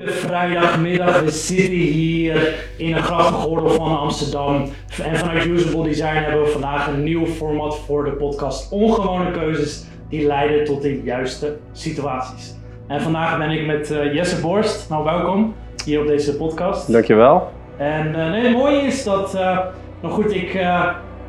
Goede vrijdagmiddag, we zitten hier in een grachtengordel van Amsterdam. En vanuit Usable Design hebben we vandaag een nieuw format voor de podcast Ongewone keuzes die leiden tot de juiste situaties. En vandaag ben ik met uh, Jesse Borst. Nou, welkom hier op deze podcast. Dankjewel. En uh, nee, het mooie is dat, uh, nou goed, ik,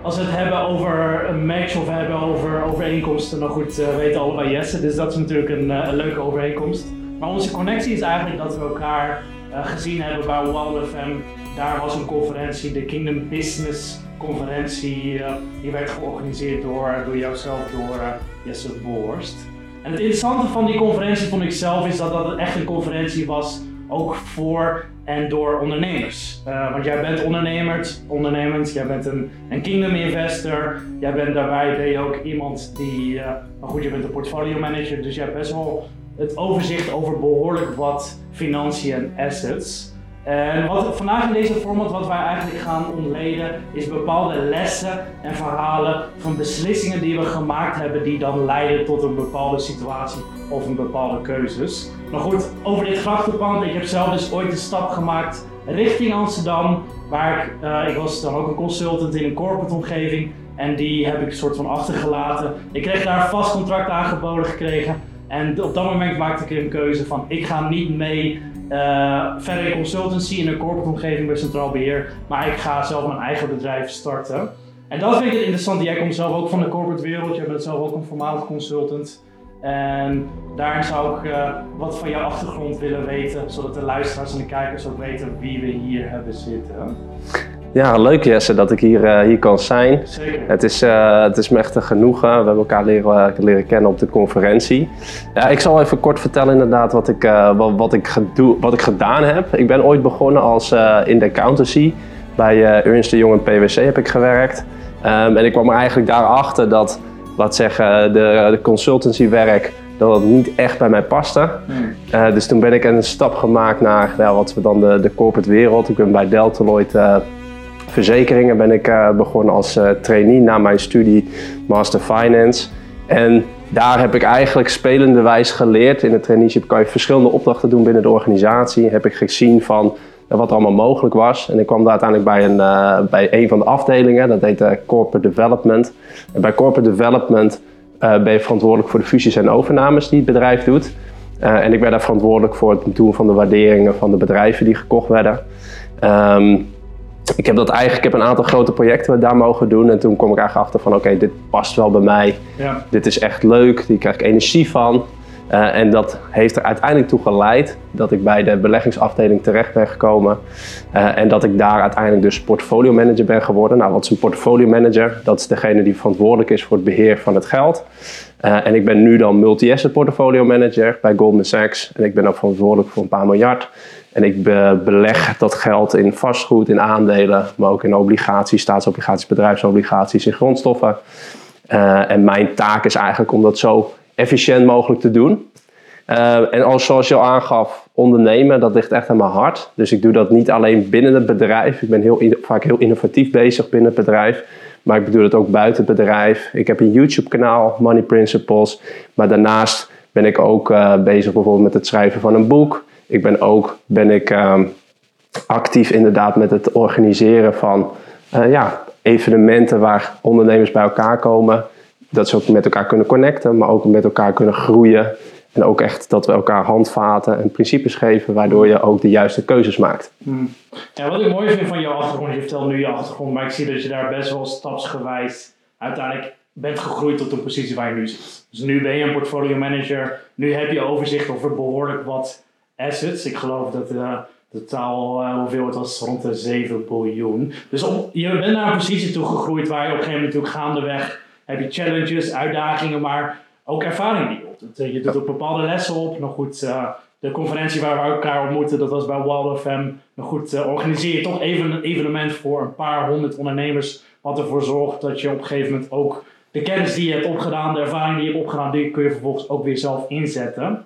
als we het hebben over een match of hebben over overeenkomsten, nou goed, uh, weten allebei Jesse. Dus dat is natuurlijk een, een, leuke overeenkomst. Maar onze connectie is eigenlijk dat we elkaar gezien hebben bij Wild FM. Daar was een conferentie, de Kingdom Business conferentie. die werd georganiseerd door, door jouzelf, door Jesse Borst. En het interessante van die conferentie vond ik zelf is dat dat echt een conferentie was, ook voor en door ondernemers. Uh, want jij bent ondernemer, ondernemend, jij bent een, een kingdom investor, jij bent daarbij ben je ook iemand die, uh, maar goed, bent een portfolio manager, dus je hebt best wel het overzicht over behoorlijk wat financiën en assets. En wat vandaag in deze format wat wij eigenlijk gaan ontleden is bepaalde lessen en verhalen van beslissingen die we gemaakt hebben die dan leiden tot een bepaalde situatie of een bepaalde keuzes. Maar goed, over dit grachtenpand, ik heb zelf dus ooit de stap gemaakt richting Amsterdam, waar ik, uh, ik was dan ook een consultant in een corporate omgeving en die heb ik een soort van achtergelaten. Ik kreeg daar een vast contract aangeboden gekregen en op dat moment maakte ik een keuze van ik ga niet mee uh, verder in consultancy in een corporate omgeving bij Centraal Beheer. Maar ik ga zelf mijn eigen bedrijf starten. En dat vind ik het interessant. Jij komt zelf ook van de corporate wereld. Je bent zelf ook een voormalig consultant. En daarin zou ik uh, wat van jouw achtergrond willen weten. Zodat de luisteraars en de kijkers ook weten wie we hier hebben zitten. Ja, leuk Jesse dat ik hier, uh, hier kan zijn. Zeker. Het is, uh, het is me echt een genoegen. We hebben elkaar leren, leren kennen op de conferentie. Ja, ik zal even kort vertellen inderdaad wat ik, uh, wat, wat, ik wat ik gedaan heb. Ik ben ooit begonnen als in de accountancy. Bij Ernst Young en PwC heb ik gewerkt. Um, en ik kwam er eigenlijk daarachter dat, laat zeggen, de, de consultancywerk dat het niet echt bij mij paste. Hmm. dus toen ben ik een stap gemaakt naar nou, wat we dan de, de corporate wereld. Ik ben bij Deltaloid verzekeringen ben ik uh, begonnen als uh, trainee na mijn studie Master Finance. En daar heb ik eigenlijk spelende wijs geleerd. In het traineeship kan je verschillende opdrachten doen binnen de organisatie. Heb ik gezien van uh, wat er allemaal mogelijk was. En ik kwam daar uiteindelijk bij een, bij een van de afdelingen. Dat heet Corporate Development. En bij Corporate Development ben je verantwoordelijk voor de fusies en overnames die het bedrijf doet. en ik ben daar verantwoordelijk voor het doen van de waarderingen van de bedrijven die gekocht werden. Um, ik heb dat eigenlijk, ik heb een aantal grote projecten daar mogen doen. En toen kwam ik eigenlijk achter van oké, dit past wel bij mij. Ja. Dit is echt leuk, hier krijg ik energie van. Uh, en dat heeft er uiteindelijk toe geleid dat ik bij de beleggingsafdeling terecht ben gekomen. Uh, en dat ik daar uiteindelijk dus portfolio manager ben geworden. Nou, wat is een portfolio manager? Dat is degene die verantwoordelijk is voor het beheer van het geld. Uh, en ik ben nu dan multi-asset portfolio manager bij Goldman Sachs. En ik ben ook verantwoordelijk voor een paar miljard. En ik beleg dat geld in vastgoed, in aandelen, maar ook in obligaties, staatsobligaties, bedrijfsobligaties, in grondstoffen. Uh, en mijn taak is eigenlijk om dat zo efficiënt mogelijk te doen. Uh, en als, zoals je al aangaf, ondernemen, dat ligt echt aan mijn hart. Dus ik doe dat niet alleen binnen het bedrijf. Ik ben heel, vaak heel innovatief bezig binnen het bedrijf. Maar ik doe het ook buiten het bedrijf. Ik heb een YouTube-kanaal, Money Principles. Maar daarnaast ben ik ook uh, bezig bijvoorbeeld met het schrijven van een boek. Ik ben ook ben ik, um, actief inderdaad met het organiseren van uh, ja, evenementen waar ondernemers bij elkaar komen. Dat ze ook met elkaar kunnen connecten, maar ook met elkaar kunnen groeien. En ook echt dat we elkaar handvaten en principes geven, waardoor je ook de juiste keuzes maakt. Hmm. Ja, wat ik mooi vind van jouw achtergrond, je vertelt nu je achtergrond, maar ik zie dat je daar best wel stapsgewijs uiteindelijk bent gegroeid tot de positie waar je nu zit. Dus nu ben je een portfolio manager, nu heb je overzicht over behoorlijk wat assets. Ik geloof dat uh, de taal, uh, hoeveel het was, rond de 7 biljoen. Dus je bent naar een positie toe gegroeid waar je op een gegeven moment natuurlijk gaandeweg heb je challenges, uitdagingen, maar ook ervaring die je opdoet. Je doet ook bepaalde lessen op. Nog goed, uh, de conferentie waar we elkaar ontmoeten, dat was bij Wild FM. Nog goed, uh, organiseer je toch even een evenement voor een paar honderd ondernemers. Wat ervoor zorgt dat je op een gegeven moment ook de kennis die je hebt opgedaan, de ervaring die je hebt opgedaan, die kun je vervolgens ook weer zelf inzetten.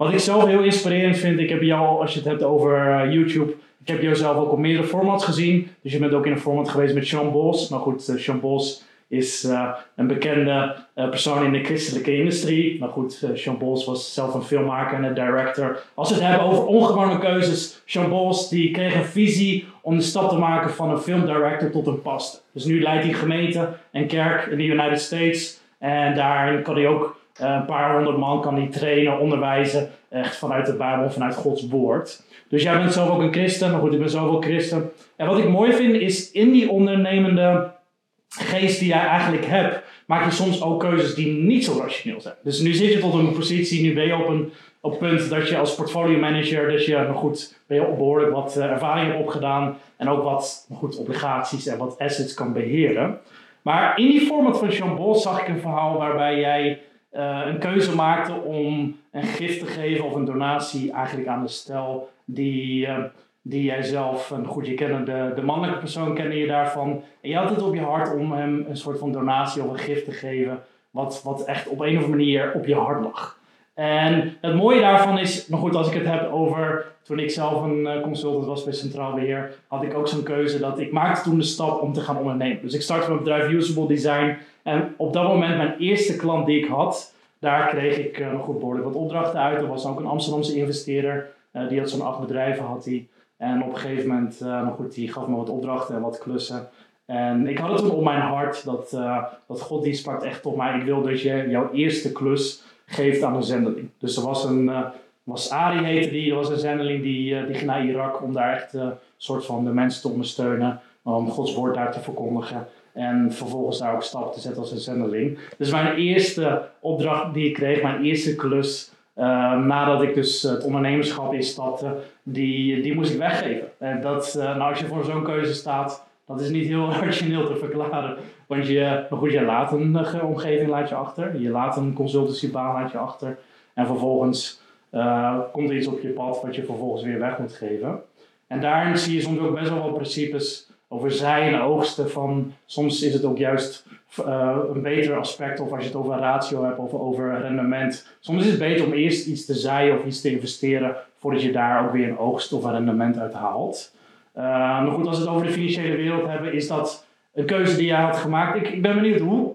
Wat ik zelf heel inspirerend vind, ik heb jou, als je het hebt over uh, YouTube, ik heb jou zelf ook op meerdere formats gezien. Dus je bent ook in een format geweest met Sean Bos. Nou goed, uh, Sean Bos is een bekende persoon in de christelijke industrie. Maar goed, Sean Bols was zelf een filmmaker en een director. Als we het hebben over ongewone keuzes, Sean Bols die kreeg een visie om de stap te maken van een filmdirector tot een pastor. Dus nu leidt hij gemeente en kerk in de United States. En daarin kan hij ook een paar honderd man kan hij trainen, onderwijzen. Echt vanuit de Bijbel, vanuit Gods woord. Dus jij bent zelf ook een christen, maar goed, ik ben zelf ook christen. En wat ik mooi vind is in die ondernemende geest die jij eigenlijk hebt, maak je soms ook keuzes die niet zo rationeel zijn. Dus nu zit je tot een positie, nu ben je op een op punt dat je als portfolio manager, dat je nog goed, ben je behoorlijk wat uh, ervaring hebt opgedaan en ook wat goed, obligaties en wat assets kan beheren. Maar in die format van Jean Bos zag ik een verhaal waarbij jij uh, een keuze maakte om een gift te geven of een donatie eigenlijk aan de stel die, uh, die jij zelf, en goed, je kende de, mannelijke persoon, kende je daarvan. En je had het op je hart om hem een soort van donatie of een gift te geven, wat, wat echt op een of andere manier op je hart lag. En het mooie daarvan is, maar goed, als ik het heb over toen ik zelf een uh, consultant was bij Centraal Beheer, had ik ook zo'n keuze dat ik maakte toen de stap om te gaan ondernemen. Dus ik startte mijn bedrijf Usable Design en op dat moment mijn eerste klant die ik had, daar kreeg ik uh, nog goed behoorlijk wat opdrachten uit. Er was ook een Amsterdamse investeerder, uh, die had zo'n acht bedrijven had die. En op een gegeven moment, nog goed, die gaf me wat opdrachten en wat klussen. En ik had het toen op mijn hart dat, dat God die sprak echt tot mij. Ik wil dat je jouw eerste klus geeft aan een zendeling. Dus er was een, uh, was Ari heette die, er was een zendeling die, uh, die ging naar Irak om daar echt een uh, soort van de mensen te ondersteunen, om Gods woord daar te verkondigen. En vervolgens daar ook stap te zetten als een zendeling. Dus mijn eerste opdracht die ik kreeg, mijn eerste klus, nadat ik dus het ondernemerschap instapte, die, die moest ik weggeven. En dat, nou, als je voor zo'n keuze staat, dat is niet heel rationeel te verklaren. Want je, maar goed, je laat een uh, omgeving laat je achter. Je laat een consultancybaan laat je achter. En vervolgens komt er iets op je pad wat je vervolgens weer weg moet geven. En daarin zie je soms ook best wel wat principes over zij en oogsten. Van, soms is het ook juist uh, een beter aspect. Of als je het over ratio hebt of over rendement. Soms is het beter om eerst iets te zaaien of iets te investeren. Voordat je daar ook weer een oogst of een rendement uit haalt. Uh, maar goed, als we het over de financiële wereld hebben, is dat een keuze die jij had gemaakt. Ik, ik ben benieuwd, hoe,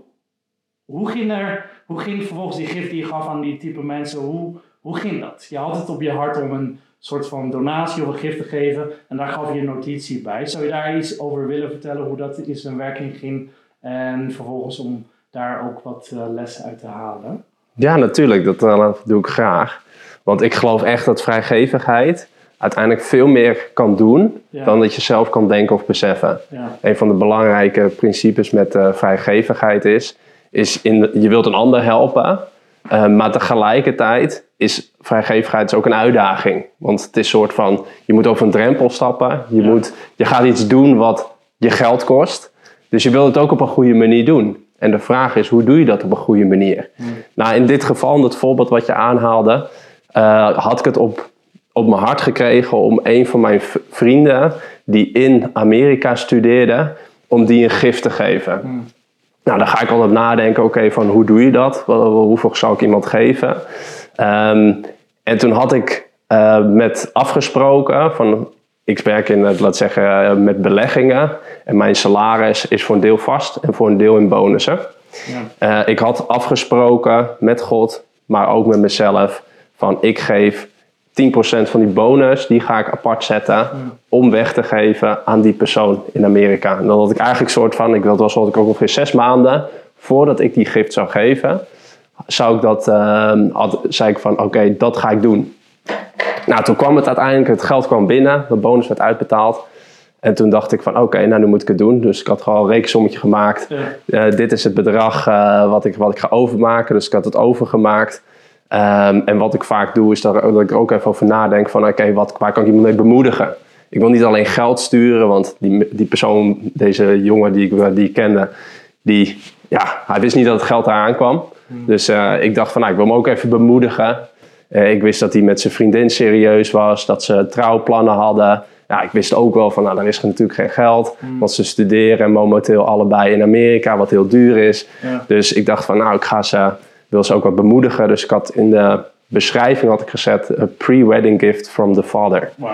hoe, ging er, hoe ging vervolgens die gift die je gaf aan die type mensen, hoe, hoe ging dat? Je had het op je hart om een soort van donatie of een gift te geven en daar gaf je een notitie bij. Zou je daar iets over willen vertellen, hoe dat in zijn werking ging en vervolgens om daar ook wat uh, lessen uit te halen? Ja, natuurlijk. Dat uh, doe ik graag. Want ik geloof echt dat vrijgevigheid uiteindelijk veel meer kan doen dan dat je zelf kan denken of beseffen. Ja. Een van de belangrijke principes met uh, vrijgevigheid is, is in, je wilt een ander helpen, maar tegelijkertijd is vrijgevigheid ook een uitdaging. Want het is een soort van, je moet over een drempel stappen, je, moet, je gaat iets doen wat je geld kost, dus je wilt het ook op een goede manier doen. En de vraag is, hoe doe je dat op een goede manier? Nou, in dit geval, in het voorbeeld wat je aanhaalde, uh, had ik het op op mijn hart gekregen om een van mijn vrienden die in Amerika studeerde, om die een gift te geven. Nou, dan ga ik altijd nadenken, oké, van hoe doe je dat? Hoeveel zou ik iemand geven? Ehm, en toen had ik uh, met afgesproken van, ik werk in, laat zeggen, eh, met beleggingen. En mijn salaris is voor een deel vast en voor een deel in bonussen. Ja. Uh, ik had afgesproken met God, maar ook met mezelf, van ik geef 10% van die bonus, die ga ik apart zetten om weg te geven aan die persoon in Amerika. En dan had ik eigenlijk soort van, ik wil was wat ik ook ongeveer zes maanden voordat ik die gift zou geven, zou ik dat, uh, had, zei ik van oké, dat ga ik doen. Nou, toen kwam het uiteindelijk, het geld kwam binnen, de bonus werd uitbetaald. En toen dacht ik van oké, nou nu moet ik het doen. Dus ik had gewoon een rekensommetje gemaakt. Ja. Uh, dit is het bedrag uh, wat, ik, wat ik ga overmaken. Dus ik had het overgemaakt. Um, en wat ik vaak doe, is dat, dat ik er ook even over nadenk van oké, okay, waar kan ik iemand mee bemoedigen? Ik wil niet alleen geld sturen, want die, die persoon, deze jongen die ik, die ik kende, die, ja, hij wist niet dat het geld eraan kwam. Hmm. Dus uh, ik dacht van nou, ik wil hem ook even bemoedigen. Uh, ik wist dat hij met zijn vriendin serieus was, dat ze trouwplannen hadden. Ja, ik wist ook wel van, nou, dan is er natuurlijk geen geld. Hmm. Want ze studeren momenteel allebei in Amerika, wat heel duur is. Ja. Dus ik dacht van, nou, ik ga ze wil ze ook wat bemoedigen. Dus ik had in de beschrijving had ik gezet: a pre-wedding gift from the father. Wow.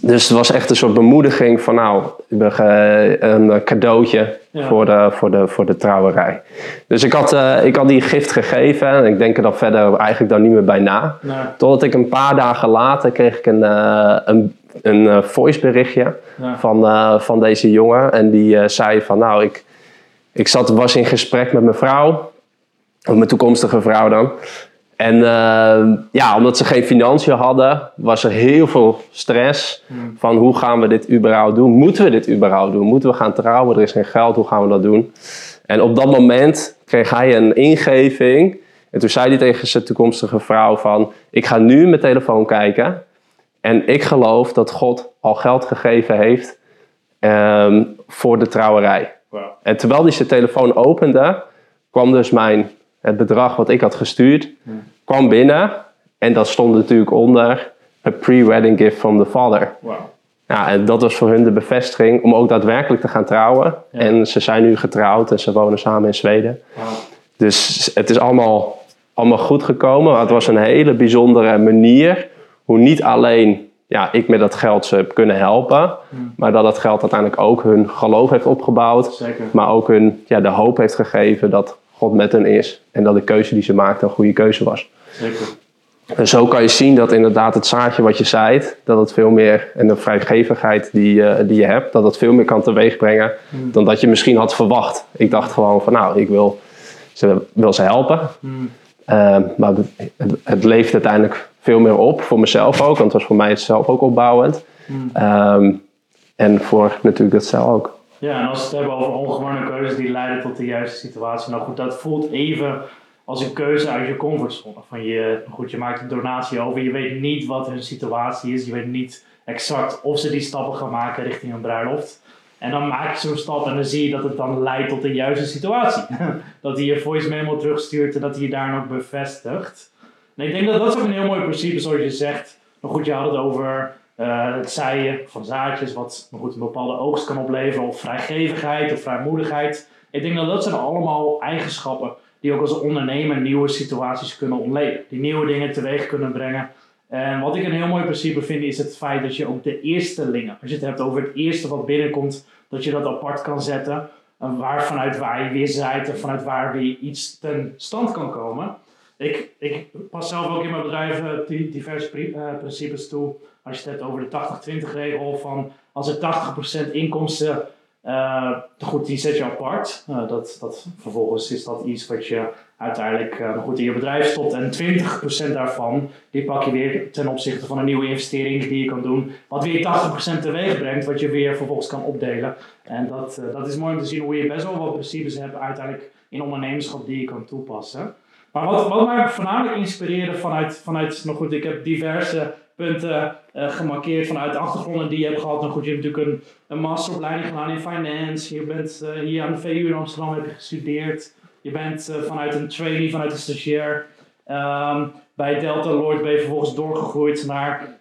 Dus het was echt een soort bemoediging van nou, een cadeautje Ja. voor, de, voor, de, voor de trouwerij. Dus ik had, eh, ik had die gift gegeven en ik denk er dan verder eigenlijk dan niet meer bij na. Totdat ik een paar dagen later kreeg ik een, eh, een, een eh, voiceberichtje ja. van, van deze jongen. En die zei van nou, ik, ik zat, was in gesprek met mijn vrouw. Of mijn toekomstige vrouw dan. En eh, ja, omdat ze geen financiën hadden, was er heel veel stress. Hmm. Van hoe gaan we dit überhaupt doen? Moeten we dit überhaupt doen? Moeten we gaan trouwen? Er is geen geld, hoe gaan we dat doen? En op dat moment kreeg hij een ingeving. En toen zei hij tegen zijn toekomstige vrouw van... Ik ga nu mijn telefoon kijken. En ik geloof dat God al geld gegeven heeft ehm, voor de trouwerij. En terwijl hij zijn telefoon opende, kwam dus mijn, het bedrag wat ik had gestuurd, kwam binnen. En dat stond natuurlijk onder a pre-wedding gift from the father. Wauw. Ja, en dat was voor hun de bevestiging om ook daadwerkelijk te gaan trouwen. Ja. En ze zijn nu getrouwd en ze wonen samen in Zweden. Wauw. Dus het is allemaal, allemaal goed gekomen. Maar het was een hele bijzondere manier hoe niet alleen ja, ik met dat geld ze heb kunnen helpen, maar dat dat geld uiteindelijk ook hun geloof heeft opgebouwd. Zeker. Maar ook hun ja, de hoop heeft gegeven dat God met hen is. En dat de keuze die ze maakten een goede keuze was. Zeker. En zo kan je zien dat inderdaad het zaadje wat je zaait, dat het veel meer, en de vrijgevigheid die, eh, die je hebt, dat het veel meer kan teweegbrengen dan dat je misschien had verwacht. Ik dacht gewoon van nou, ik wil ze, wil ze helpen. Hmm. Eh, maar het, leeft uiteindelijk veel meer op, voor mezelf ook, want het was voor mij zelf ook opbouwend. Hmm. Ehm, en voor natuurlijk dat zelf ook. Ja, en als we het hebben over ongewone keuzes die leiden tot de juiste situatie. Nou goed, dat voelt even als een keuze uit je comfortzone. Van je, goed, je maakt een donatie over, je weet niet wat hun situatie is. Je weet niet exact of ze die stappen gaan maken richting een bruiloft. En dan maak je zo'n stap en dan zie je dat het dan leidt tot de juiste situatie. dat hij je voice memo terugstuurt en dat hij je daar ook bevestigt. En ik denk dat dat is ook een heel mooi principe, zoals je zegt. Maar goed, je had het over eh, het zaaien van zaadjes, wat goed, een bepaalde oogst kan opleveren, of vrijgevigheid of vrijmoedigheid. Ik denk dat dat zijn allemaal eigenschappen die ook als ondernemer nieuwe situaties kunnen ontleden. Die nieuwe dingen teweeg kunnen brengen. En wat ik een heel mooi principe vind, is het feit dat je ook de eerstelingen, als je het hebt over het eerste wat binnenkomt, dat je dat apart kan zetten. En waar, vanuit waar je weer zaait en vanuit waar weer iets ten stand kan komen. Ik, ik pas zelf ook in mijn bedrijf diverse eh, principes toe. Als je het hebt over de 80-20 regel van als er 80% inkomsten, eh, goed, die zet je apart. Eh, dat, dat, vervolgens is dat iets wat je uiteindelijk eh, goed in je bedrijf stopt. En 20% daarvan, die pak je weer ten opzichte van een nieuwe investering die je kan doen. Wat weer 80% teweeg brengt, wat je weer vervolgens kan opdelen. En dat, dat is mooi om te zien hoe je best wel wat principes hebt uiteindelijk in ondernemerschap die je kan toepassen. Maar wat, wat mij voornamelijk inspireerde vanuit, vanuit, nou goed, ik heb diverse punten eh, gemarkeerd vanuit de achtergronden die je hebt gehad. Nou goed, je hebt natuurlijk een, een masteropleiding gedaan in finance. Je bent eh, hier aan de VU in Amsterdam heb je gestudeerd. Je bent eh, vanuit een trainee, vanuit een stagiair. ehm, bij Delta Lloyd ben je vervolgens doorgegroeid naar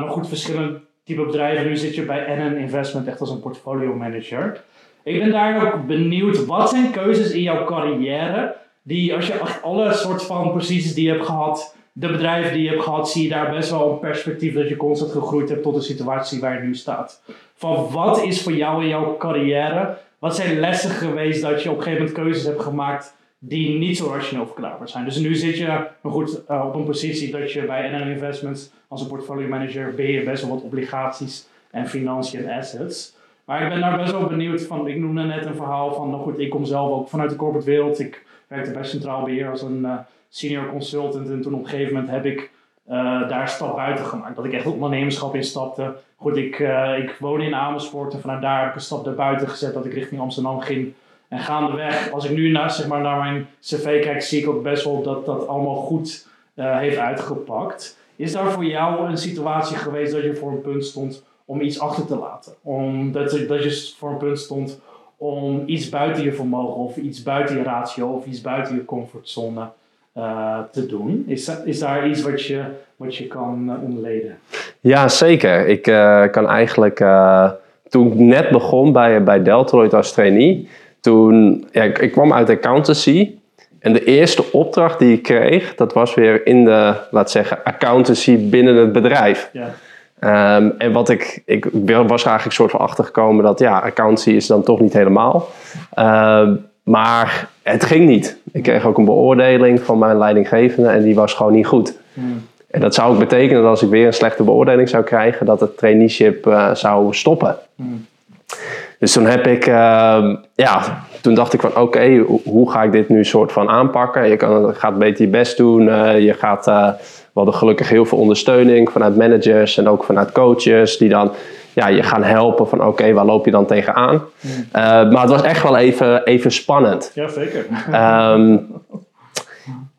nog goed verschillende type bedrijven. Nu zit je bij NN Investment echt als een portfolio manager. Ik ben daar ook benieuwd, wat zijn keuzes in jouw carrière die als je alle soort van posities die je hebt gehad, de bedrijven die je hebt gehad, zie je daar best wel een perspectief dat je constant gegroeid hebt tot de situatie waar je nu staat. Van wat is voor jou in jouw carrière, wat zijn lessen geweest dat je op een gegeven moment keuzes hebt gemaakt die niet zo rationeel verklaarbaar zijn. Dus nu zit je goed, eh, op een positie dat je bij NN Investments als een portfolio manager best wel wat obligaties en financiën en assets. Maar ik ben daar best wel benieuwd van. Ik noemde net een verhaal van, nou goed, ik kom zelf ook vanuit de corporate wereld. Ik werkte bij Centraal Beheer als een eh, senior consultant. En toen op een gegeven moment heb ik eh, daar stap buiten gemaakt. Dat ik echt ondernemerschap instapte. Goed, ik, eh, ik woon in Amersfoort en vanuit daar heb ik een stap daarbuiten gezet dat ik richting Amsterdam ging. En gaandeweg, als ik nu naar, zeg maar, naar mijn cv kijk, zie ik ook best wel dat dat allemaal goed eh, heeft uitgepakt. Is daar voor jou een situatie geweest dat je voor een punt stond om iets achter te laten? Om, dat, dat je voor een punt stond om iets buiten je vermogen of iets buiten je ratio of iets buiten je comfortzone eh, te doen? Is, is daar iets wat je, wat je kan ontleden? Ja, zeker. Ik eh, kan eigenlijk, toen ik net begon bij, bij Deltroid als trainee, toen, ja, ik, ik kwam uit accountancy. En de eerste opdracht die ik kreeg, dat was weer in de, laat zeggen, accountancy binnen het bedrijf. Ja, Ehm, en wat ik, ik was eigenlijk soort van achtergekomen dat ja, accountancy is dan toch niet helemaal. Ehm, maar het ging niet. Ik kreeg ook een beoordeling van mijn leidinggevende en die was gewoon niet goed. Hmm. En dat zou ook betekenen dat als ik weer een slechte beoordeling zou krijgen, dat het traineeship uh, zou stoppen. Hmm. Dus toen heb ik, uh, ja, toen dacht ik van oké, hoe ga ik dit nu soort van aanpakken? Je kan, gaat beter je best doen. Uh, je gaat, uh, we hadden gelukkig heel veel ondersteuning vanuit managers en ook vanuit coaches die dan ja, je gaan helpen van oké, waar loop je dan tegenaan? Mm. maar het was echt wel even, even spannend. Ja, zeker. Um,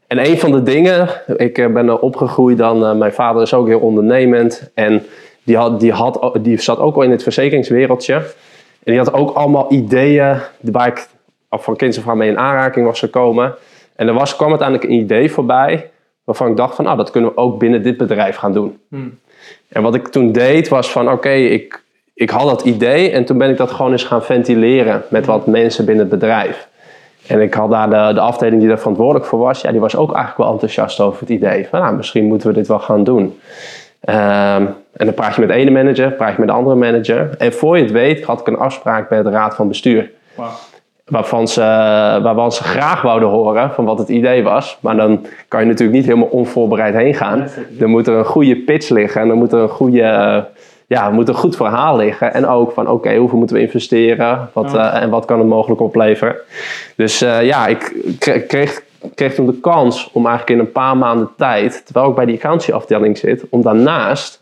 en een van de dingen, ik ben opgegroeid dan, mijn vader is ook heel ondernemend en die, had, die, had, die zat ook al in het verzekeringswereldje. En die had ook allemaal ideeën waar ik van kinds af aan mee in aanraking was gekomen. En er was, kwam uiteindelijk een idee voorbij waarvan ik dacht van, nou, dat kunnen we ook binnen dit bedrijf gaan doen. Hmm. En wat ik toen deed was van, oké, ik, ik had dat idee en toen ben ik dat gewoon eens gaan ventileren met wat mensen binnen het bedrijf. En ik had daar de, de afdeling die daar verantwoordelijk voor was, ja, die was ook eigenlijk wel enthousiast over het idee. Van, nou, misschien moeten we dit wel gaan doen. Ehm, en dan praat je met de ene manager, praat je met de andere manager. En voor je het weet had ik een afspraak bij de raad van bestuur. Waarvan ze, waarvan ze graag wouden horen van wat het idee was. Maar dan kan je natuurlijk niet helemaal onvoorbereid heen gaan. Dan moet er een goede pitch liggen en dan moet er een goede ja, moet een goed verhaal liggen. En ook van oké, hoeveel moeten we investeren wat, uh, en wat kan het mogelijk opleveren. Dus uh, ja, ik kreeg, kreeg toen de kans om eigenlijk in een paar maanden tijd, terwijl ik bij die accountieafdeling zit, om daarnaast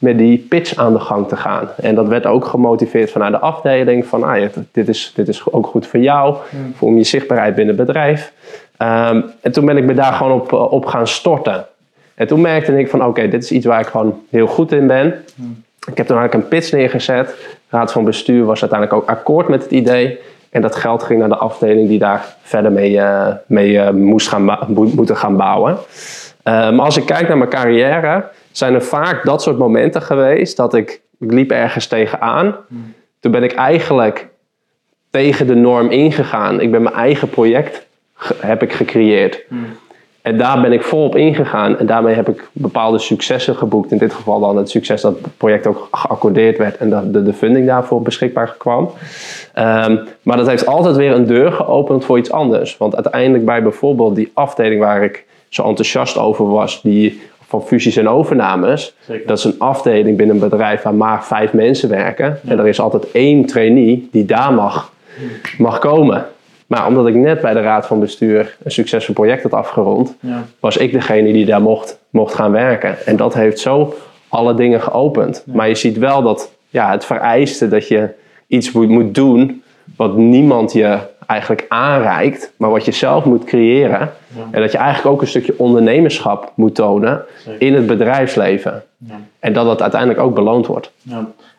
met die pitch aan de gang te gaan. En dat werd ook gemotiveerd vanuit de afdeling van ah, dit, is, dit is ook goed voor jou, voor je zichtbaarheid binnen het bedrijf. Um, en toen ben ik me daar gewoon op, op gaan storten. En toen merkte ik van oké, dit is iets waar ik gewoon heel goed in ben. Ik heb toen eigenlijk een pitch neergezet. De raad van bestuur was uiteindelijk ook akkoord met het idee. En dat geld ging naar de afdeling die daar verder mee, uh, mee uh, moest gaan moeten gaan bouwen. Uh, maar als ik kijk naar mijn carrière, zijn er vaak dat soort momenten geweest dat ik, liep ergens tegenaan. Toen ben ik eigenlijk tegen de norm ingegaan. Ik ben mijn eigen project heb ik gecreëerd. En daar ben ik volop ingegaan en daarmee heb ik bepaalde successen geboekt. In dit geval dan het succes dat het project ook geaccordeerd werd en dat de, de funding daarvoor beschikbaar kwam. Um, maar dat heeft altijd weer een deur geopend voor iets anders. Want uiteindelijk bij bijvoorbeeld die afdeling waar ik zo enthousiast over was, die van fusies en overnames. Dat is een afdeling binnen een bedrijf waar maar vijf mensen werken. En er is altijd één trainee die daar mag, mag komen. Maar omdat ik net bij de raad van bestuur een succesvol project had afgerond, ja. was ik degene die daar mocht, mocht gaan werken. En dat heeft zo alle dingen geopend. Maar je ziet wel dat ja, het vereiste dat je iets moet, moet doen wat niemand je eigenlijk aanreikt, maar wat je zelf moet creëren. En dat je eigenlijk ook een stukje ondernemerschap moet tonen in het bedrijfsleven. Ja. En dat dat uiteindelijk ook beloond wordt.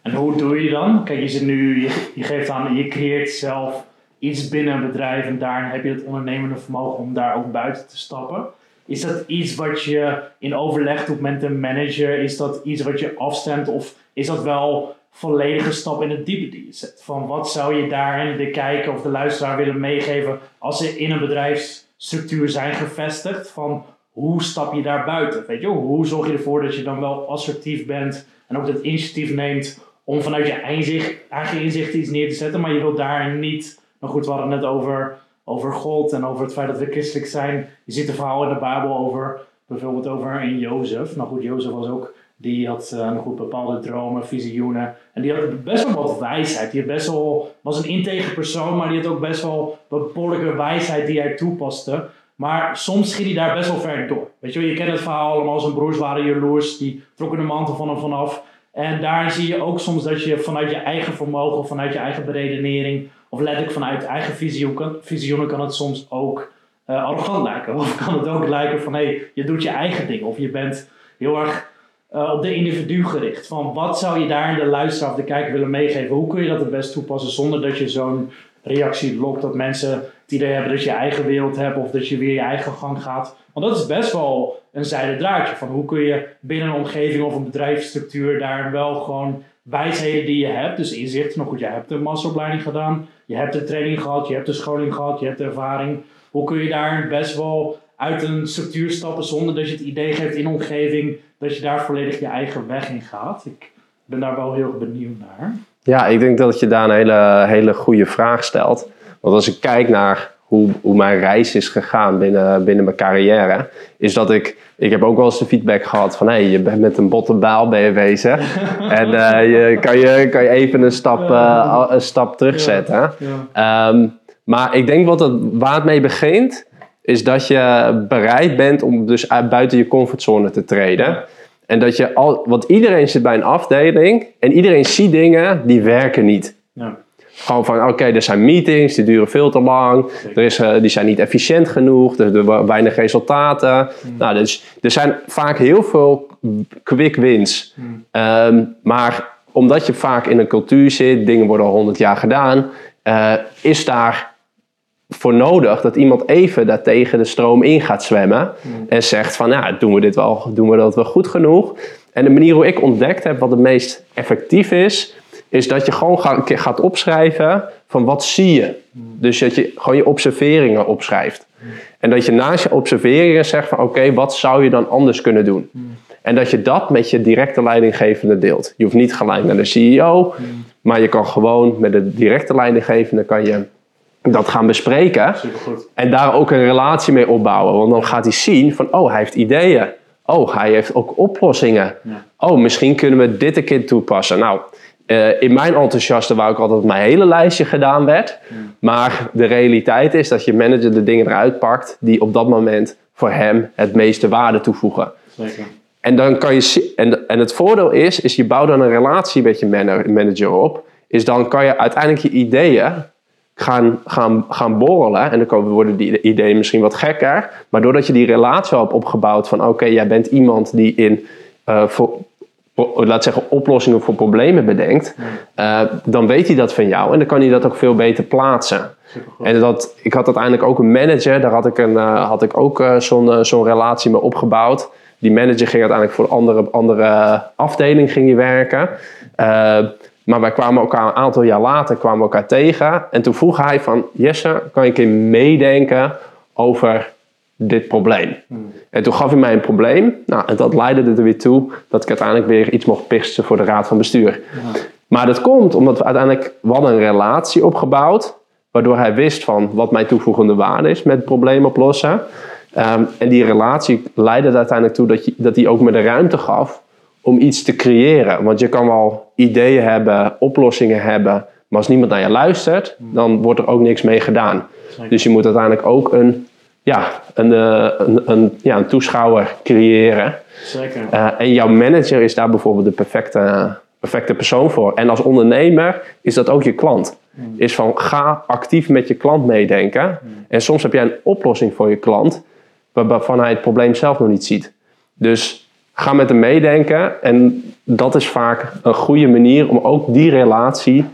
En hoe doe je dan? Kijk, je zit nu, je, je geeft aan, je creëert zelf iets binnen een bedrijf en daarin heb je het ondernemende vermogen om daar ook buiten te stappen. Is dat iets wat je in overleg doet met een manager? Is dat iets wat je afstemt? Of is dat wel volledige stap in het diepe die je zet? Van wat zou je daarin de kijker of de luisteraar willen meegeven als ze in een bedrijfsstructuur zijn gevestigd? Van hoe stap je daar buiten? Weet je, hoe zorg je ervoor dat je dan wel assertief bent en ook het initiatief neemt om vanuit je eigen inzicht iets neer te zetten, maar je wilt daar niet maar goed, we hadden het net over, over God en over het feit dat we christelijk zijn. Je ziet de verhaal in de Bijbel over, bijvoorbeeld over een Jozef. Nou goed, Jozef was ook, die had uh, goed bepaalde dromen, visioenen. En die had best wel wat wijsheid. Die best wel, was een integer persoon, maar die had ook best wel behoorlijke wijsheid die hij toepaste. Maar soms ging hij daar best wel ver door. Weet je, je kent het verhaal allemaal. Zijn broers waren jaloers. Die trokken de mantel van hem vanaf. En daar zie je ook soms dat je vanuit je eigen vermogen, vanuit je eigen beredenering, of letterlijk vanuit eigen visioenen kan het soms ook uh, arrogant lijken. Of kan het ook lijken van hé, hey, je doet je eigen ding. Of je bent heel erg uh, op de individu gericht. Van wat zou je daar in de luisteraar of de kijker willen meegeven? Hoe kun je dat het best toepassen zonder dat je zo'n reactie lokt dat mensen het idee hebben dat je eigen wereld hebt of dat je weer je eigen gang gaat. Want dat is best wel een zijde draadje van hoe kun je binnen een omgeving of een bedrijfsstructuur daar wel gewoon wijsheden die je hebt, dus inzicht. Nou goed, je hebt een masteropleiding gedaan, je hebt de training gehad, je hebt de scholing gehad, je hebt de ervaring. Hoe kun je daar best wel uit een structuur stappen zonder dat je het idee geeft in omgeving dat je daar volledig je eigen weg in gaat. Ik ben daar wel heel benieuwd naar. Ja, ik denk dat je daar een hele, hele goede vraag stelt. Want als ik kijk naar hoe, hoe mijn reis is gegaan binnen, binnen mijn carrière, is dat ik, ik heb ook wel eens de feedback gehad van hé, hey, je bent met een botte baal ben je bezig. en uh, je, kan, je, kan je even een stap, uh, een stap terugzetten. Ja, ja. Um, maar ik denk wat het, waar het mee begint, is dat je bereid bent om dus buiten je comfortzone te treden. En dat je al, want iedereen zit bij een afdeling en iedereen ziet dingen die werken niet. Ja. Gewoon van, oké, er zijn meetings, die duren veel te lang. Er is, uh, die zijn niet efficiënt genoeg. Er zijn weinig resultaten. Hmm. Nou, dus er zijn vaak heel veel quick wins. Hmm. Um, maar omdat je vaak in een cultuur zit, dingen worden al honderd jaar gedaan, uh, is daar voor nodig dat iemand even daar tegen de stroom in gaat zwemmen. Hmm. En zegt van, ja, doen we dit wel, doen we dat wel goed genoeg? En de manier hoe ik ontdekt heb wat het meest effectief is, is dat je gewoon gaat opschrijven van wat zie je. Dus dat je gewoon je observeringen opschrijft. En dat je naast je observeringen zegt van oké, wat zou je dan anders kunnen doen? En dat je dat met je directe leidinggevende deelt. Je hoeft niet gelijk naar de CEO, maar je kan gewoon met de directe leidinggevende kan je dat gaan bespreken. Supergoed. En daar ook een relatie mee opbouwen. Want dan gaat hij zien van oh, hij heeft ideeën. Oh, hij heeft ook oplossingen. Oh, misschien kunnen we dit een keer toepassen. Nou, uh, in mijn enthousiaste wou ik altijd mijn hele lijstje gedaan werd. Maar de realiteit is dat je manager de dingen eruit pakt die op dat moment voor hem het meeste waarde toevoegen. Zeker. En, dan kan je, en, en het voordeel is, is je bouwt dan een relatie met je manager op. Is dan kan je uiteindelijk je ideeën gaan, gaan, gaan borrelen. En dan worden die ideeën misschien wat gekker. Maar doordat je die relatie hebt opgebouwd van oké, jij bent iemand die in uh, voor, laat zeggen, oplossingen voor problemen bedenkt, uh, dan weet hij dat van jou en dan kan hij dat ook veel beter plaatsen. En dat, ik had uiteindelijk ook een manager, daar had ik, een, uh, had ik ook uh, zo'n zo'n relatie mee opgebouwd. Die manager ging uiteindelijk voor een andere, andere afdeling ging werken. Maar wij kwamen elkaar een aantal jaar later kwamen elkaar tegen. En toen vroeg hij van, Jesse, kan ik in meedenken over dit probleem. Hmm. En toen gaf hij mij een probleem. Nou, en dat leidde er weer toe dat ik uiteindelijk weer iets mocht pitchen voor de raad van bestuur. Maar dat komt omdat we uiteindelijk we hadden een relatie opgebouwd. Waardoor hij wist van wat mijn toevoegende waarde is met het probleem oplossen. Um, en die relatie leidde er uiteindelijk toe dat, je, dat hij ook me de ruimte gaf om iets te creëren. Want je kan wel ideeën hebben, oplossingen hebben. Maar als niemand naar je luistert, hmm. dan wordt er ook niks mee gedaan. Dus je moet uiteindelijk ook een ja, een, eh, een, een, ja, een toeschouwer creëren. Zeker. Uh, en jouw manager is daar bijvoorbeeld de perfecte, perfecte persoon voor. En als ondernemer is dat ook je klant. Hmm. Is van ga actief met je klant meedenken. Hmm. En soms heb jij een oplossing voor je klant waarvan hij het probleem zelf nog niet ziet. Dus ga met hem meedenken. En dat is vaak een goede manier om ook die relatie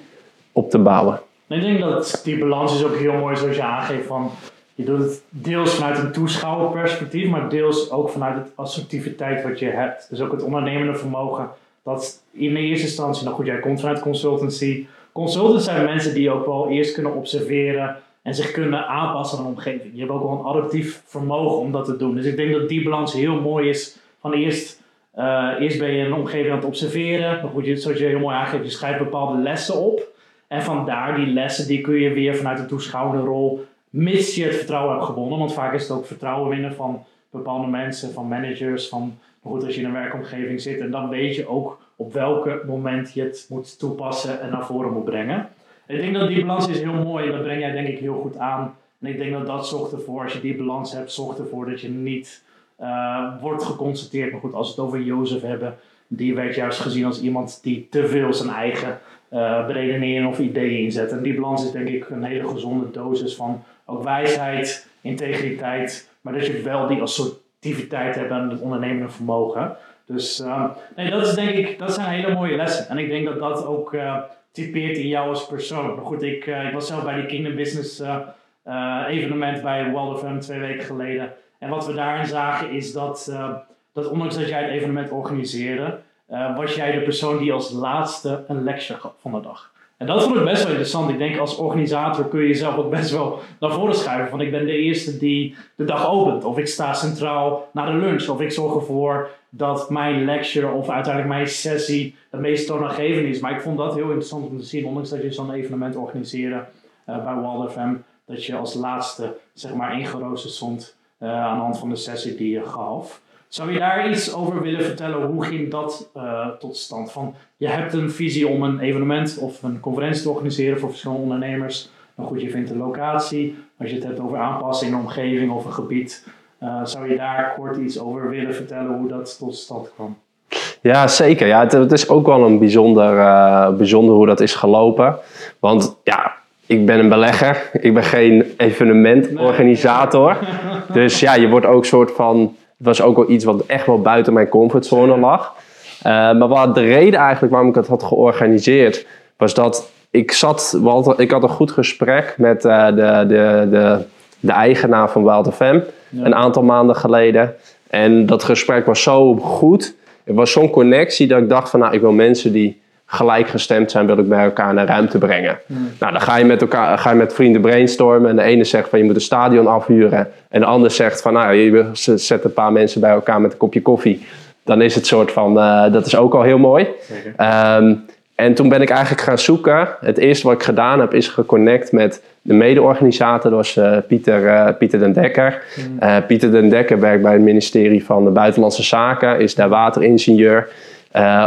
op te bouwen. Ik denk dat die balans is ook heel mooi zoals je aangeeft van je doet het deels vanuit een toeschouwerperspectief, maar deels ook vanuit het assertiviteit wat je hebt. Dus ook het ondernemende vermogen. Dat in eerste instantie, nou goed, jij komt vanuit consultancy. Consultants zijn mensen die ook wel eerst kunnen observeren en zich kunnen aanpassen aan de omgeving. Je hebt ook wel een adaptief vermogen om dat te doen. Dus ik denk dat die balans heel mooi is. Van eerst, uh, eerst ben je een omgeving aan het observeren. Maar goed, zoals je heel mooi aangeeft, je schrijft bepaalde lessen op. En vandaar die lessen, die kun je weer vanuit de toeschouwende rol mits je het vertrouwen hebt gewonnen. Want vaak is het ook vertrouwen winnen van bepaalde mensen, van managers, van goed, als je in een werkomgeving zit en dan weet je ook op welk moment je het moet toepassen en naar voren moet brengen. Ik denk dat die balans is heel mooi en dat breng jij denk ik heel goed aan. En ik denk dat dat zorgt ervoor, als je die balans hebt, zorgt ervoor dat je niet uh, wordt geconstateerd. Maar goed, als we het over Jozef hebben, die werd juist gezien als iemand die te veel zijn eigen uh, of ideeën inzet. En die balans is denk ik een hele gezonde dosis van ook wijsheid, integriteit, maar dat je wel die assertiviteit hebt en het ondernemende vermogen. Dus uh, nee, dat is denk ik, dat zijn hele mooie lessen. En ik denk dat dat ook uh, typeert in jou als persoon. Maar goed, ik, ik was zelf bij die Kingdom Business evenement bij Walder twee weken geleden. En wat we daarin zagen is dat, dat ondanks dat jij het evenement organiseerde, was jij de persoon die als laatste een lecture gaf van de dag. En dat vond ik best wel interessant. Ik denk als organisator kun je jezelf ook best wel naar voren schuiven. Van ik ben de eerste die de dag opent. Of ik sta centraal na de lunch. Of ik zorg ervoor dat mijn lecture of uiteindelijk mijn sessie het meest toonaangevend is. Maar ik vond dat heel interessant om te zien. Ondanks dat je zo'n evenement organiseerde uh, bij WalderFM. Dat je als laatste zeg maar ingeroosterd stond uh, aan de hand van de sessie die je gaf. Zou je daar iets over willen vertellen? Hoe ging dat uh, tot stand? Van, je hebt een visie om een evenement of een conferentie te organiseren voor verschillende ondernemers. Maar goed, je vindt een locatie. Als je het hebt over aanpassing, een omgeving of een gebied. Uh, zou je daar kort iets over willen vertellen hoe dat tot stand kwam? Ja, zeker. Ja, het, is ook wel een bijzonder, bijzonder hoe dat is gelopen. Want ja, ik ben een belegger. Ik ben geen evenementorganisator. Dus ja, je wordt ook soort van het was ook wel iets wat echt wel buiten mijn comfortzone lag. Uh, maar wat de reden eigenlijk waarom ik het had georganiseerd, was dat ik zat, ik had een goed gesprek met uh, de, de, de, de eigenaar van Wild FM ja. een aantal maanden geleden. En dat gesprek was zo goed. Er was zo'n connectie dat ik dacht van nou, ik wil mensen die gelijkgestemd zijn, wil ik bij elkaar naar ruimte brengen. Hmm. Nou, dan ga je met elkaar, ga je met vrienden brainstormen. En de ene zegt van je moet een stadion afhuren. En de ander zegt van nou, je zet een paar mensen bij elkaar met een kopje koffie. Dan is het soort van, uh, dat is ook al heel mooi. Um, en toen ben ik eigenlijk gaan zoeken. Het eerste wat ik gedaan heb, is geconnect met de mede-organisator. Dat was uh, Pieter, uh, Pieter den Dekker. Mm. Pieter den Dekker werkt bij het ministerie van de Buitenlandse Zaken. Is daar wateringenieur.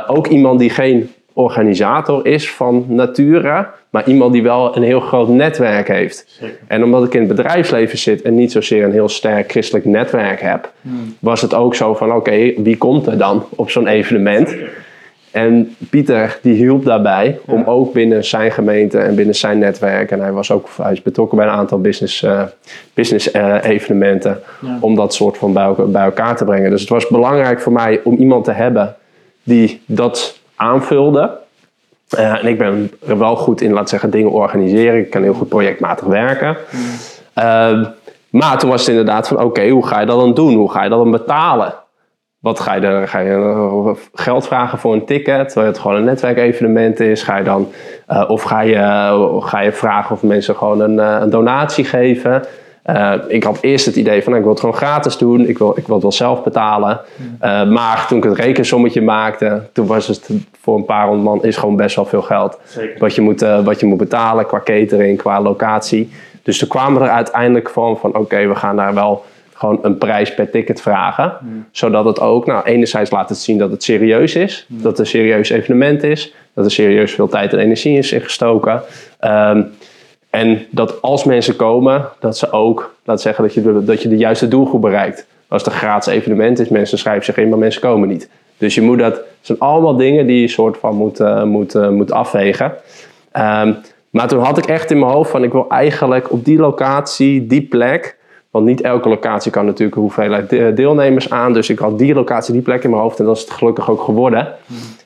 ook iemand die geen organisator is van nature, maar iemand die wel een heel groot netwerk heeft. Zeker. En omdat ik in het bedrijfsleven zit en niet zozeer een heel sterk christelijk netwerk heb, hmm. was het ook zo van: oké, wie komt er dan op zo'n evenement? En Pieter die hielp daarbij om ook binnen zijn gemeente en binnen zijn netwerk, en hij was ook hij is betrokken bij een aantal business, uh, business uh, evenementen, ja. om dat soort van bij, bij elkaar te brengen. Dus het was belangrijk voor mij om iemand te hebben die dat aanvulde. Uh, en ik ben wel goed in, laat zeggen, dingen organiseren. Ik kan heel goed projectmatig werken. Uh, maar toen was het inderdaad van, oké, hoe ga je dat dan doen? Hoe ga je dat dan betalen? Wat ga je, dan, ga je geld vragen voor een ticket, terwijl het gewoon een netwerkevenement is? Ga je dan, uh, of ga je, ga je vragen of mensen gewoon een, een donatie geven? Uh, ik had eerst het idee van nou, ik wil het gewoon gratis doen, ik wil, ik wil het wel zelf betalen. Uh, maar toen ik het rekensommetje maakte, toen was het voor een paar honderd man is gewoon best wel veel geld. Wat je, moet, uh, wat je moet betalen qua catering, qua locatie. Dus toen kwamen we er uiteindelijk van van oké, okay, we gaan daar wel gewoon een prijs per ticket vragen. Mm. Zodat het ook, nou enerzijds laat het zien dat het serieus is. Mm. Dat het een serieus evenement is. Dat er serieus veel tijd en energie is ingestoken. Um, en dat als mensen komen, dat ze ook, laat zeggen, dat je, de, dat je de juiste doelgroep bereikt. Als het een gratis evenement is, mensen schrijven zich in, maar mensen komen niet. Dus je moet dat, het zijn allemaal dingen die je soort van moet, uh, moet, uh, moet afwegen. Um, maar toen had ik echt in mijn hoofd van, ik wil eigenlijk op die locatie, die plek, want niet elke locatie kan natuurlijk een hoeveelheid deelnemers aan. Dus ik had die locatie, die plek in mijn hoofd en dat is het gelukkig ook geworden.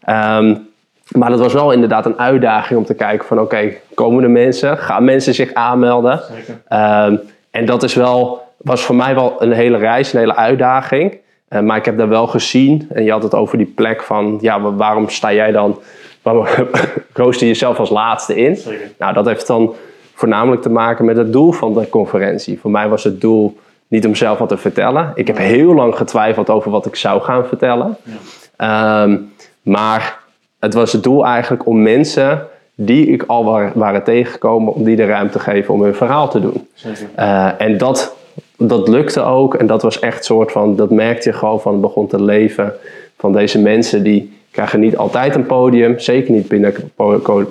Um, maar dat was wel inderdaad een uitdaging om te kijken van oké, okay, komen er mensen? Gaan mensen zich aanmelden? Um, en dat is wel, was voor mij wel een hele reis, een hele uitdaging. Uh, maar ik heb daar wel gezien, en je had het over die plek van, ja, waarom sta jij dan, waarom rooster je jezelf als laatste in? Zeker. Nou, dat heeft dan voornamelijk te maken met het doel van de conferentie. Voor mij was het doel niet om zelf wat te vertellen. Ik heb heel lang getwijfeld over wat ik zou gaan vertellen. Ja. Um, maar het was het doel eigenlijk om mensen die ik al waren, waren tegengekomen, om die de ruimte te geven om hun verhaal te doen. Uh, en dat, dat lukte ook. En dat was echt soort van, dat merkte je gewoon van het begon te leven. Van deze mensen die krijgen niet altijd een podium. Zeker niet binnen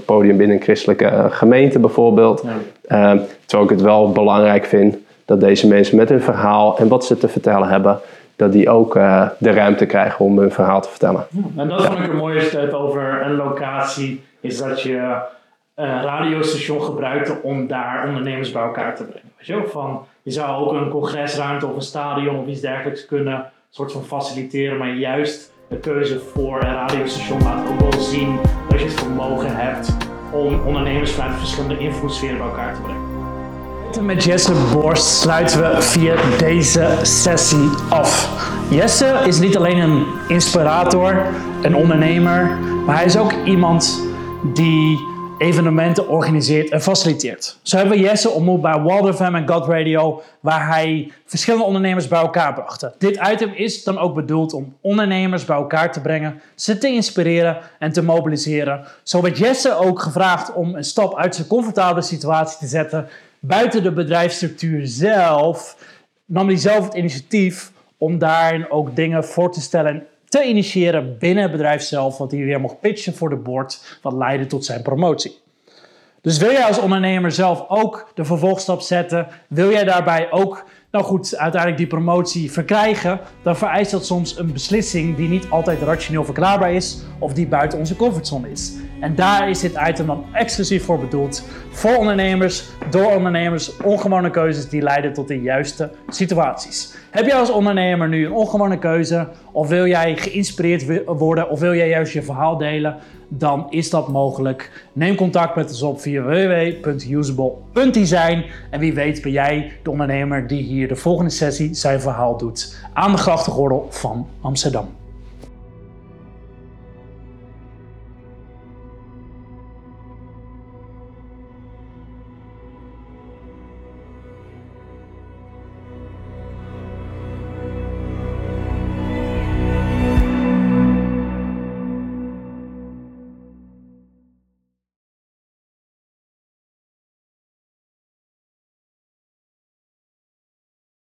podium binnen een christelijke uh, gemeente bijvoorbeeld. Ja. Uh, terwijl ik het wel belangrijk vind dat deze mensen met hun verhaal en wat ze te vertellen hebben, dat die ook uh, de ruimte krijgen om hun verhaal te vertellen. en dat vond ik een mooie stap over een locatie, is dat je een radiostation gebruikte om daar ondernemers bij elkaar te brengen. Weet je, van, je zou ook een congresruimte of een stadion of iets dergelijks kunnen soort van faciliteren, maar juist de keuze voor een radiostation laat ook wel zien dat je het vermogen hebt om ondernemers vanuit verschillende invloedssferen bij elkaar te brengen. Met Jesse Borst sluiten we via deze sessie af. Jesse is niet alleen een inspirator, een ondernemer, maar hij is ook iemand die evenementen organiseert en faciliteert. Zo hebben we Jesse ontmoet bij Walder FM en God Radio, waar hij verschillende ondernemers bij elkaar bracht. Dit item is dan ook bedoeld om ondernemers bij elkaar te brengen, ze te inspireren en te mobiliseren. Zo werd Jesse ook gevraagd om een stap uit zijn comfortabele situatie te zetten, buiten de bedrijfsstructuur zelf, nam hij zelf het initiatief om daarin ook dingen voor te stellen te initiëren binnen het bedrijf zelf, wat hij weer mocht pitchen voor de board, wat leidde tot zijn promotie. Dus wil jij als ondernemer zelf ook de vervolgstap zetten? Wil jij daarbij ook, nou goed, uiteindelijk die promotie verkrijgen? Dan vereist dat soms een beslissing die niet altijd rationeel verklaarbaar is of die buiten onze comfortzone is. En daar is dit item dan exclusief voor bedoeld. Voor ondernemers, door ondernemers, ongewone keuzes die leiden tot de juiste situaties. Heb jij als ondernemer nu een ongewone keuze? Of wil jij geïnspireerd worden? Of wil jij juist je verhaal delen? Dan is dat mogelijk. Neem contact met ons op via www.usable.design. En wie weet ben jij de ondernemer die hier de volgende sessie zijn verhaal doet. Aan de grachtengordel van Amsterdam.